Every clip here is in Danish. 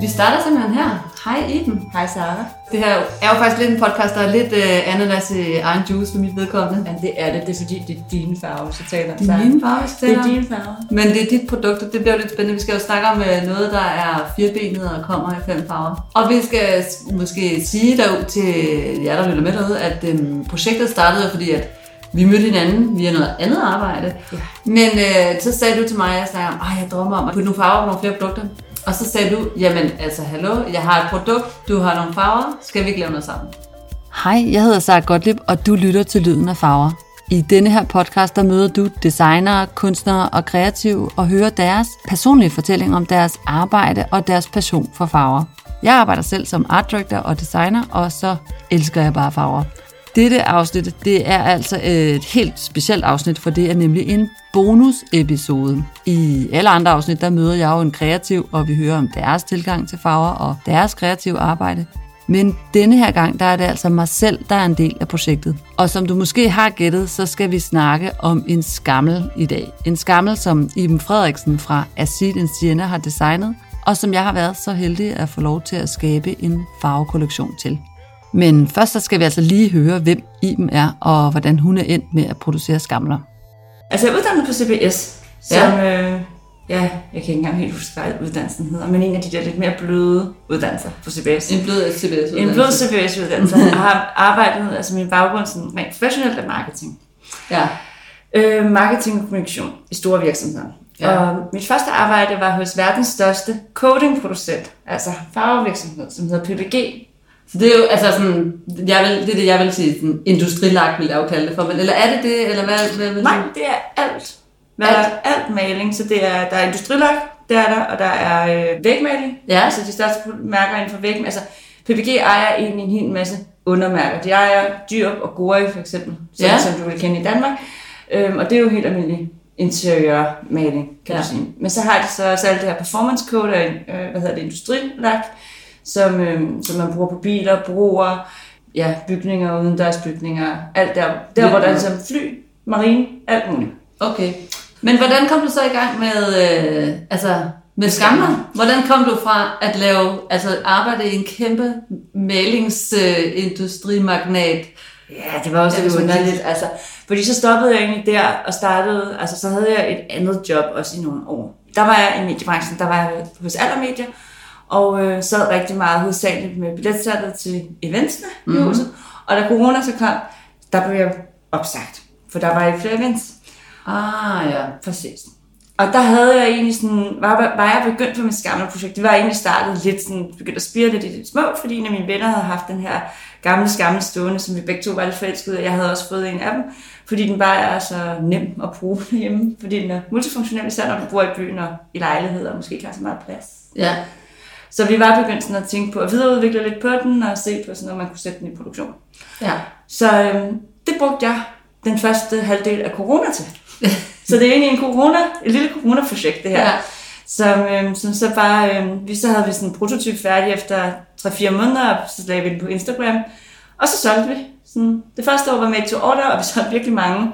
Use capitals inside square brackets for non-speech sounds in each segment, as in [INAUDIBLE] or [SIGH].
Vi starter simpelthen her. Hej Iben. Hej Sara. Det her er jo faktisk lidt en podcast, der er lidt uh, ananas i egen juice for mit vedkommende. Ja, det er det. Det er fordi, det er dine farver, så taler Det er mine farver, så Det er dine farver. Men det er dit produkt, og det bliver jo lidt spændende. Vi skal jo snakke om uh, noget, der er firebenet og kommer i fem farver. Og vi skal måske sige derud til jer, der lytter med derude, at um, projektet startede, fordi at vi mødte hinanden via noget andet arbejde. Ja. Men uh, så sagde du til mig, at jeg, sagde, at jeg drømmer om at putte nogle farver på nogle flere produkter. Og så sagde du, jamen altså hallo, jeg har et produkt, du har nogle farver, skal vi ikke lave noget sammen? Hej, jeg hedder Sara Gottlieb, og du lytter til Lyden af Farver. I denne her podcast, der møder du designere, kunstnere og kreative og hører deres personlige fortælling om deres arbejde og deres passion for farver. Jeg arbejder selv som art director og designer, og så elsker jeg bare farver. Dette afsnit, det er altså et helt specielt afsnit, for det er nemlig en bonusepisode. I alle andre afsnit, der møder jeg jo en kreativ, og vi hører om deres tilgang til farver og deres kreative arbejde. Men denne her gang, der er det altså mig selv, der er en del af projektet. Og som du måske har gættet, så skal vi snakke om en skammel i dag. En skammel, som Iben Frederiksen fra Acid Sienna har designet, og som jeg har været så heldig at få lov til at skabe en farvekollektion til. Men først så skal vi altså lige høre, hvem Iben er, og hvordan hun er endt med at producere skamler. Altså, jeg er uddannet på CBS, Ja. som, øh, ja, jeg kan ikke engang helt huske, hvad uddannelsen hedder, men en af de der lidt mere bløde uddannelser på CBS. En blød CBS. En blød CBS-uddannelse. [LAUGHS] Jeg har arbejdet, altså min baggrund sådan rent professionelt er marketing. Ja. Øh, marketing og kommunikation i store virksomheder. Ja. Ja. Og mit første arbejde var hos verdens største coatingproducent, altså farvevirksomhed, som hedder PPG. Så det er jo altså sådan, jeg vil, det er det, jeg vil sige, sådan industrilagt vil jeg jo kalde det for, men, eller er det det, eller hvad, hvad vil Nej, det er alt. Hvad Alt? er alt maling, så det er, der er industrilak, det er der, og der er øh, vægmaling, Ja. altså de største mærker inden for væg. Altså PPG ejer egentlig en hel masse undermærker. De ejer Dyrup og Gori for eksempel, som, Ja. som du vil kende i Danmark. Øhm, og det er jo helt almindelig interiørmaling, kan Ja. du sige. Men så har de så også alt det her performance code og øh, hvad hedder det, industrilak, som, øh, som man bruger på biler, broer, ja, bygninger, udendørsbygninger, alt der, der hvor der er ligesom fly, marine, alt muligt. Okay. Men hvordan kom du så i gang med, øh, altså, med skamler? Hvordan kom du fra at lave, altså arbejde i en kæmpe malingsindustrimagnat? Ja, det var også lidt underligt. Altså, fordi så stoppede jeg egentlig der og startede, altså så havde jeg et andet job også i nogle år. Der var jeg i mediebranchen, der var jeg hos Allermedia, og øh, sad rigtig meget hovedsageligt med billetsalget til eventsene mm. i huset. Og da corona så kom, der blev jeg opsagt, for der var ikke flere events. Ah, ja. Præcis. Og der havde jeg egentlig sådan, var, var jeg begyndt på mit gamle projekt. Det var egentlig startet lidt sådan, begyndt at spire lidt i det små, fordi en af mine venner havde haft den her gamle skammel stående, som vi begge to var lidt forelskede i. Jeg havde også fået en af dem, fordi den bare er så nem at bruge [LAUGHS] hjemme, fordi den er multifunktionel, især når du bor i byen og i lejligheder og måske ikke har så meget plads. Ja. Så vi var begyndt sådan at tænke på at videreudvikle lidt på den og se på sådan, om man kunne sætte den i produktion. Ja. Så øhm, det brugte jeg den første halvdel af corona til. [LAUGHS] så det er egentlig en corona, et lille corona-projekt, det her. Ja. Som, øhm, som så bare, øhm, vi så havde vi sådan en prototyp færdig efter 3-4 måneder, og så lagde vi den på Instagram. Og så solgte vi. Sådan, det første år var med to order, og vi solgte virkelig mange.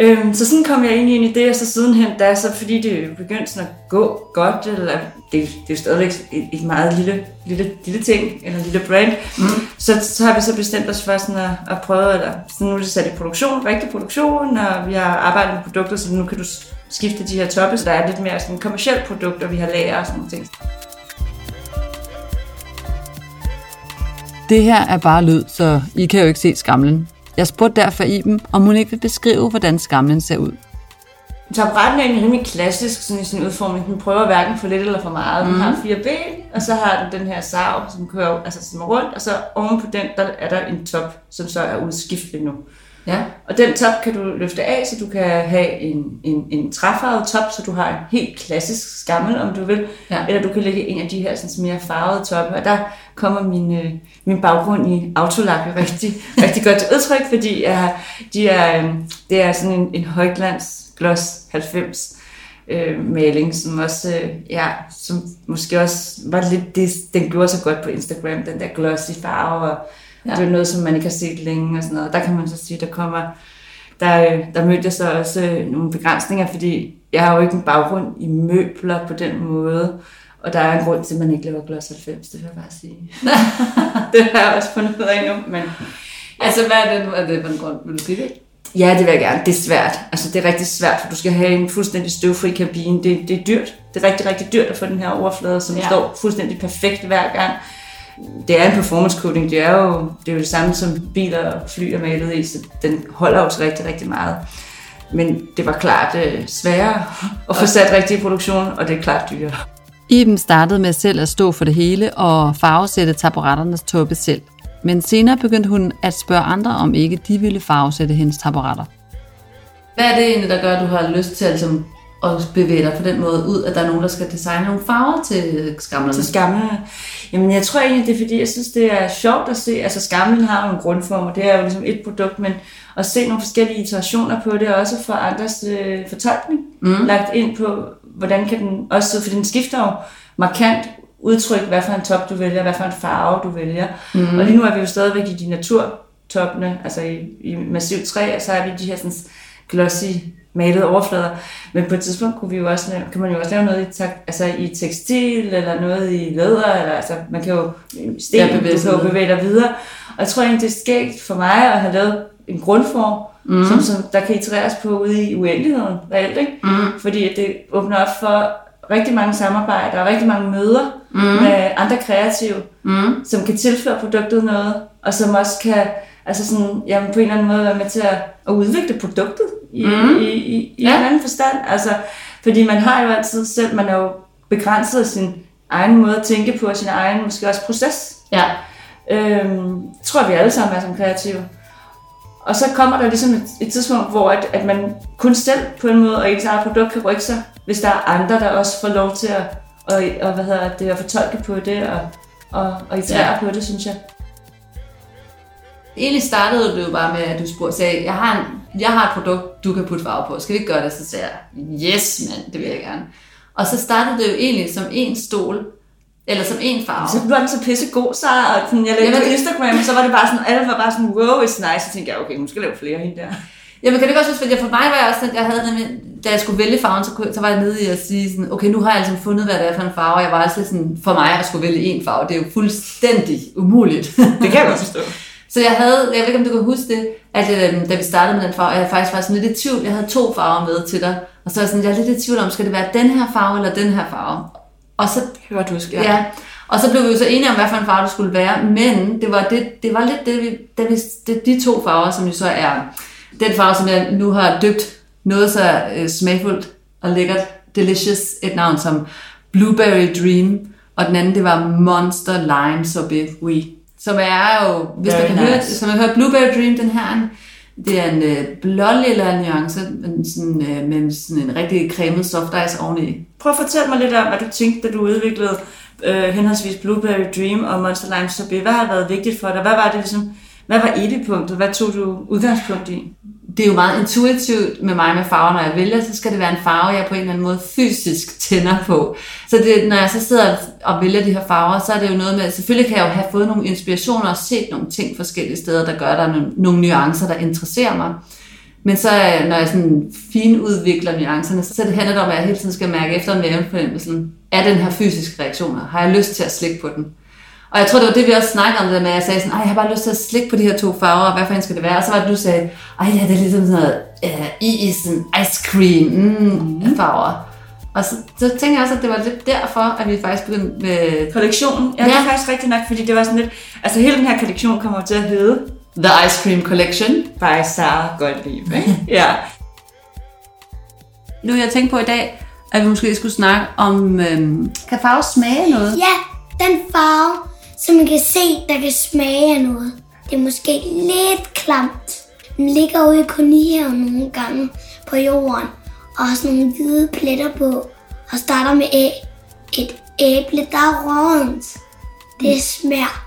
Øhm, så sådan kom jeg egentlig ind i det, og så sidenhen, da så fordi det begyndte sådan at gå godt, eller det, det er jo stadigvæk et, et meget lille, lille, lille ting, eller lille brand, mm. så, så har vi så bestemt os for sådan at, at prøve, eller sådan nu er det sat i produktion, rigtig produktion, og vi har arbejdet med produkter, så nu kan du skifte de her toppe, så der er lidt mere sådan kommersielt produkt, og vi har lager og sådan nogle ting. Det her er bare lyd, så I kan jo ikke se skamlen. Jeg spurgte derfor Iben, om hun ikke vil beskrive, hvordan skamlen ser ud. Taburetten er egentlig rimelig klassisk sådan i sin udformning. Den prøver hverken for lidt eller for meget. Den Mhm. har fire ben, og så har den den her sav, som kører altså, som er rundt, og så oven på den, der er der en top, som så er udskiftelig nu. Ja. Og den top kan du løfte af, så du kan have en, en, en træfarvet top, så du har en helt klassisk skammel, om du vil. Ja. Eller du kan lægge en af de her sådan, mere farvede toppe. Og der kommer min, øh, min baggrund i autolak jo rigtig, [LAUGHS] rigtig godt til udtryk, fordi øh, de er, øh, det er sådan en, en højglans gloss 90 øh, maling, som også, øh, ja, som måske også var lidt, det, den gjorde så godt på Instagram, den der glossy farve, og Ja. det er noget, som man ikke har set længe og sådan noget. Der kan man så sige, der kommer, der, øh, der mødte jeg så også øh, nogle begrænsninger, fordi jeg har jo ikke en baggrund i møbler på den måde, Og der er en grund til, at man ikke laver Gloss 90, det vil jeg bare sige. [LAUGHS] det har jeg også fundet ud af nu, men... Altså, hvad er det, hvad er det for en grund? Vil du sige det? Ja, det vil jeg gerne. Det er svært. Altså, det er rigtig svært, for du skal have en fuldstændig støvfri kabine. Det, det er dyrt. Det er rigtig, rigtig dyrt at få den her overflade, som ja. står fuldstændig perfekt hver gang. Det er en performance coating. Det er jo det, er jo det samme, som biler og fly er malet i, så den holder også rigtig, rigtig meget. Men det var klart uh, sværere at få sat rigtig produktion, og det er klart dyrere. Iben startede med selv at stå for det hele og farvesætte taburetternes toppe selv. Men senere begyndte hun at spørge andre, om ikke de ville farvesætte hendes taburetter. Hvad er det egentlig, der gør, at du har lyst til at, ligesom, at bevæge dig på den måde ud, at der er nogen, der skal designe nogle farver til skamlerne? Til skamlerne? Jamen, jeg tror egentlig, det er fordi, jeg synes, det er sjovt at se. Altså, skamlen har nogle grundformer, det er jo ligesom et produkt, men at se nogle forskellige iterationer på det, også for andres øh, fortolkning, mm. lagt ind på, hvordan kan den også, for den skifter jo markant udtryk, hvad for en top du vælger, hvad for en farve du vælger. Mm. Og lige nu er vi jo stadigvæk i de naturtoppene, altså i, i massiv træ, og så er vi de her sådan glossy malede overflader. Men på et tidspunkt kunne vi jo også, kan man jo også lave noget i, altså i tekstil, eller noget i læder, eller altså man kan jo sten, ja, bevæge, du kan jo bevæge dig videre. Og jeg tror egentlig, det er skægt for mig at have lavet en grundform, mm. som, som der kan itereres på ude i uendeligheden reelt, ikke? Mm. Fordi det åbner op for rigtig mange samarbejder og rigtig mange møder mm. med andre kreative, mm. som kan tilføre produktet noget, og som også kan altså sådan, jamen på en eller anden måde være med til at, at udvikle produktet i, mm. i, i, i ja. en anden forstand. Altså, fordi man har jo altid selv, man er jo begrænset af sin egen måde at tænke på, og sin egen måske også proces. Ja. Øhm, tror vi alle sammen er som kreative. Og så kommer der ligesom et, et tidspunkt, hvor at, at man kun selv på en måde, og ens eget produkt kan rykke sig, hvis der er andre, der også får lov til at, og, og hvad hedder det, at fortolke på det, og, og, og iterere ja. på det, synes jeg. Egentlig startede det jo bare med, at du spurgte, sagde, jeg har, en, jeg har et produkt, du kan putte farve på. Skal vi ikke gøre det? Så sagde jeg, yes mand, det vil jeg gerne. Og så startede det jo egentlig som en stol, eller som en farve. Så blev den så pisse god, så og sådan, jeg lavede på Instagram, og så var det bare sådan, alle var bare sådan, wow, it's nice. Så tænkte jeg, okay, hun skal lave flere hende der. Jamen kan det godt synes, at for mig var jeg også sådan, jeg havde nemlig, da jeg skulle vælge farven, så, så var jeg nede i at sige sådan, okay, nu har jeg altså fundet, hvad det er for en farve, jeg var altså sådan, for mig at skulle vælge en farve, det er jo fuldstændig umuligt. Det kan jeg godt forstå. [LAUGHS] Så jeg havde, jeg ved ikke om du kan huske det, at øh, da vi startede med den farve, jeg faktisk var sådan lidt i tvivl, jeg havde to farver med til dig, og så var jeg sådan, jeg er lidt i tvivl om, skal det være den her farve eller den her farve? Og så, Hørte du, ja. ja. Og så blev vi jo så enige om, hvad for en farve det skulle være, men det var, det, det var lidt det, vi, da vi, det, de to farver, som jo så er den farve, som jeg nu har døbt noget så øh, smagfuldt og lækkert, delicious, et navn som Blueberry Dream, og den anden, det var Monster Lime Sorbet Oui, som er jo, hvis Very man kan nice. høre, som man hører Blueberry Dream, den her, det er en øh, blålilla nuance, men sådan, øh, med sådan en rigtig cremet soft ice oveni. Prøv at fortælle mig lidt om, hvad du tænkte, da du udviklede øh, henholdsvis Blueberry Dream og Monster Lime Sorbet. Hvad har været vigtigt for dig? Hvad var det ligesom, hvad var punktet? Hvad tog du udgangspunkt i? Det er jo meget intuitivt med mig med farver, når jeg vælger, så skal det være en farve, jeg på en eller anden måde fysisk tænder på. Så det, når jeg så sidder og vælger de her farver, så er det jo noget med, selvfølgelig kan jeg jo have fået nogle inspirationer og set nogle ting forskellige steder, der gør, der nogle, nogle nuancer, der interesserer mig. Men så når jeg sådan finudvikler nuancerne, så det handler det om, at jeg hele tiden skal mærke efter mavefornemmelsen. Er den her fysiske reaktioner? Har jeg lyst til at slikke på den? Og jeg tror, det var det, vi også snakkede om, det med, at jeg sagde sådan, jeg har bare lyst til at slikke på de her to farver, hvad for en skal det være? Og så var det, du sagde, ej ja, det er ligesom sådan noget uh, isen, ice cream, mm, mm. farver. Og så, så tænkte jeg også, at det var lidt derfor, at vi faktisk begyndte med... Kollektionen? Ja, ja, det er faktisk rigtigt nok, fordi det var sådan lidt... Altså hele den her kollektion kommer til at hedde... The Ice Cream Collection. By Sarah Gottlieb, ikke? ja. Nu jeg tænkt på i dag, at vi måske skulle snakke om, øhm, kan farve smage noget? Ja, den farve, som man kan se, der kan smage af noget. Det er måske lidt klamt. Den ligger ude i kolonihaven nogle gange på jorden, og har sådan nogle hvide pletter på, og starter med æ. Et æble, der er rådent. Det mm. smager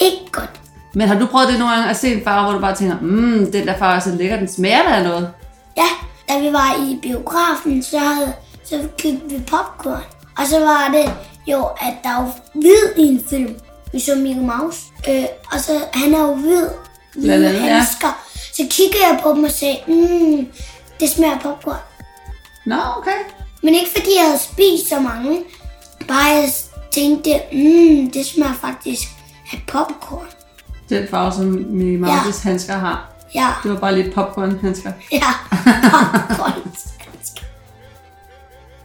ikke godt. Men har du prøvet det nogle gange at se en farve, hvor du bare tænker, mmm, den der farve er så lækker, den smager der af noget? Ja, da vi var i biografen, så, havde, så købte vi popcorn. Og så var det jo, at der var hvid i en film. Vi så Mickey Mouse. Øh, og så, han er jo hvid. Hvide handsker. Ja. Så kiggede jeg på dem og sagde, mmm, det smager popcorn. Nå, okay. Men ikke fordi jeg havde spist så mange. bare jeg tænkte, mm, det smager faktisk af popcorn. Den farve, som Minnie Mouses ja. handsker har. Ja, Det var bare lidt popcorn-handsker. ja, [LAUGHS] popcorn.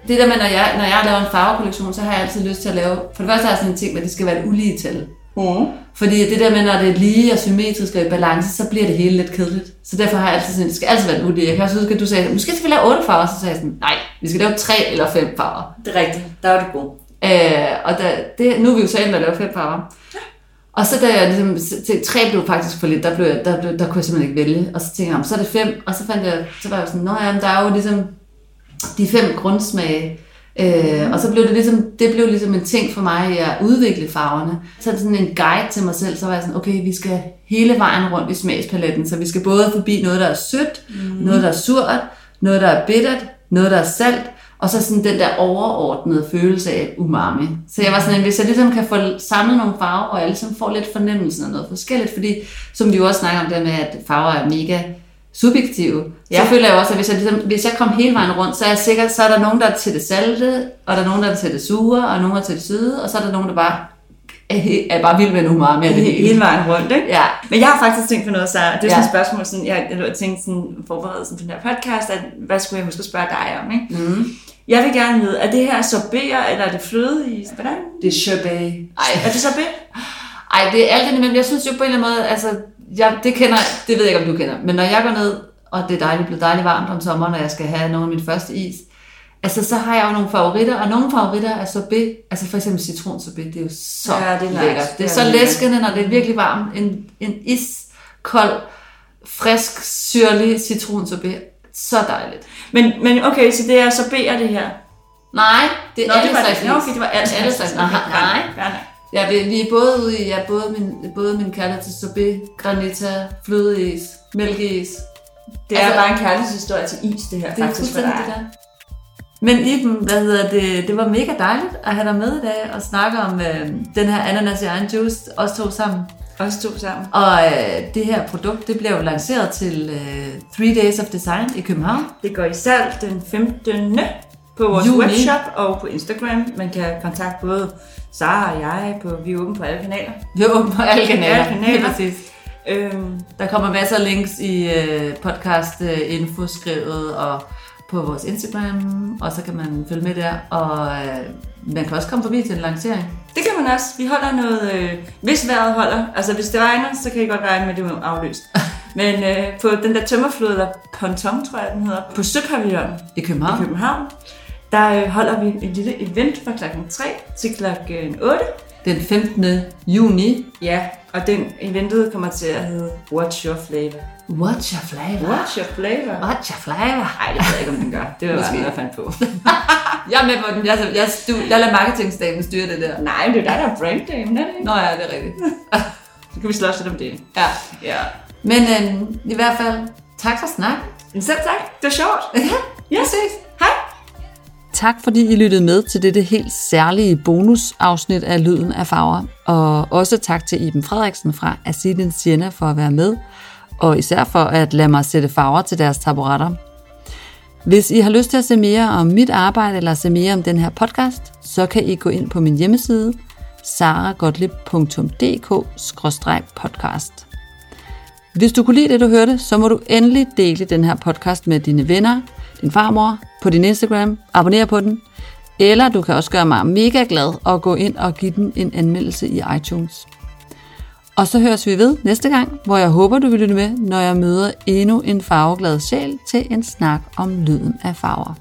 Det der med, når jeg, når jeg laver en farvekollektion, så har jeg altid lyst til at lave... For det første har jeg sådan en ting med, at det skal være et ulige tal. Mm. Fordi det der med, når det er lige og symmetrisk og i balance, så bliver det hele lidt kedeligt. Så derfor har jeg altid sådan, det skal altid være et ulige. Jeg kan også huske, at du sagde, måske skal vi lave otte farver, så sagde jeg sådan, nej, vi skal lave tre eller fem farver. Det er rigtigt. Der var det god. Øh, og da, det, nu er vi jo så endt at lave fem farver. Og så da jeg ligesom, til, tre blev faktisk for lidt, der, blev jeg, der, blev, der kunne jeg simpelthen ikke vælge. Og så tænkte jeg, "Jamen, så er det fem, og så fandt jeg, så var jeg sådan, nå ja, men der er jo ligesom de fem grundsmage. Øh, og så blev det ligesom, det blev ligesom en ting for mig at udvikle farverne. Så er det sådan en guide til mig selv, så var jeg sådan, okay, vi skal hele vejen rundt i smagspaletten, så vi skal både forbi noget, der er sødt, mm. noget, der er surt, noget, der er bittert, noget, der er salt, og så sådan den der overordnede følelse af umami. Så jeg var sådan, hvis jeg ligesom kan få samlet nogle farver, og jeg ligesom får lidt fornemmelsen af noget forskelligt, fordi som vi jo også snakker om det med, at farver er mega subjektive, ja. Så føler jeg også, at hvis jeg, ligesom, hvis jeg kom hele vejen rundt, så er jeg sikker, så er der nogen, der er til det salte, og der er nogen, der er til det sure, og nogen der er til det søde, og så er der nogen, der bare er, bare vild med en umami af det hele. Hele vejen rundt, ikke? Ja. Men jeg har faktisk tænkt på noget, så det er sådan Ja. et spørgsmål, sådan, jeg, jeg lå og tænkte sådan, forberedelsen til den her podcast, at hvad skulle jeg måske spørge dig om, ikke? Mm. Jeg vil gerne vide, er det her sorbeter, eller er det flødeis? Hvordan? Det er sherbet. Ej, Er det sorbet? Ej, det er alt det, men jeg synes jo på en eller anden måde, altså, jeg, det kender, det ved jeg ikke, om du kender, men når jeg går ned, og det er dejligt, blevet dejligt varmt om sommeren, når jeg skal have nogle af min første is, altså så har jeg jo nogle favoritter, og nogle favoritter er sorbet, altså for eksempel citronsorbet, det er jo så Ja, det er nice. lækkert. Det er Det er så læskende, når det er virkelig varmt. En, en iskold, frisk, syrlig citronsorbet. Så dejligt. Men, men okay, så det er sorbeter det her? Nej, det er Nå, alle det var slags okay, det var. Alle slags. Nej, nej. Ja, nej. Ja, vi, vi er både ude i, ja, både min, både min kærlighed til sorbet, granita, flødeis, mælkeis. Det er Altså- bare en kærlighedshistorie til is, det her Det faktisk for dig. det der. Men Iben, hvad hedder det, det var mega dejligt at have dig med i dag og snakke om øh, den her ananas i egen juice, os to sammen. Os to sammen. Og øh, det her produkt, det bliver jo lanceret til øh, Three Days of Design i København. Det går i salg den 15. på vores Juni. webshop og på Instagram. Man kan kontakte både Sara og jeg, på, vi er åbne på alle kanaler. Vi er åbne på alle kanaler. Alle kanaler. Lige præcis. Øhm, Der kommer masser af links i øh, podcast øh, infoskrivet og på vores Instagram, og så kan man følge med der. Og øh, man kan også komme forbi til en lancering. det kan man også. Vi holder noget, øh, hvis vejret holder. Altså hvis det regner, så kan I godt regne med, at det er afløst. [LAUGHS] Men øh, på den der tømmerflod, eller ponton, tror jeg den hedder, på Søpavillon I i København. Der øh, holder vi et lille event fra klokken 3 til klokken 8. Den 15. juni. Ja, og den eventet kommer til at hedde What's Your Flavor? What's your flavor? What's Your Flavor? What's your flavor? Nej, det ved jeg ikke, om den gør. Det var bare noget, jeg fandt på. [LAUGHS] Jeg er med på den. Jeg, jeg, stu, jeg lader marketingstaben styre det der. Nej, men det er dig, der er branddame, er det ikke? Nå ja, det er rigtigt. [LAUGHS] Så kan vi slås lidt om det. Ja. Ja. Men øhm, i hvert fald, tak for snak. Men selv tak. Det var sjovt. [LAUGHS] Ja, Ja, ses. Tak fordi I lyttede med til dette helt særlige bonusafsnit af Lyden af Farver. Og også tak til Iben Frederiksen fra Acidin Siena for at være med, og især for at lade mig sætte farver til deres taburetter. Hvis I har lyst til at se mere om mit arbejde eller se mere om den her podcast, så kan I gå ind på min hjemmeside saragotlib.dk-podcast. Hvis du kunne lide det, du hørte, så må du endelig dele den her podcast med dine venner, din farmor, på din Instagram, abonner på den, eller du kan også gøre mig mega glad og gå ind og give den en anmeldelse i iTunes. Og så høres vi ved næste gang, hvor jeg håber, du vil lytte med, når jeg møder endnu en farveglad sjæl til en snak om lyden af farver.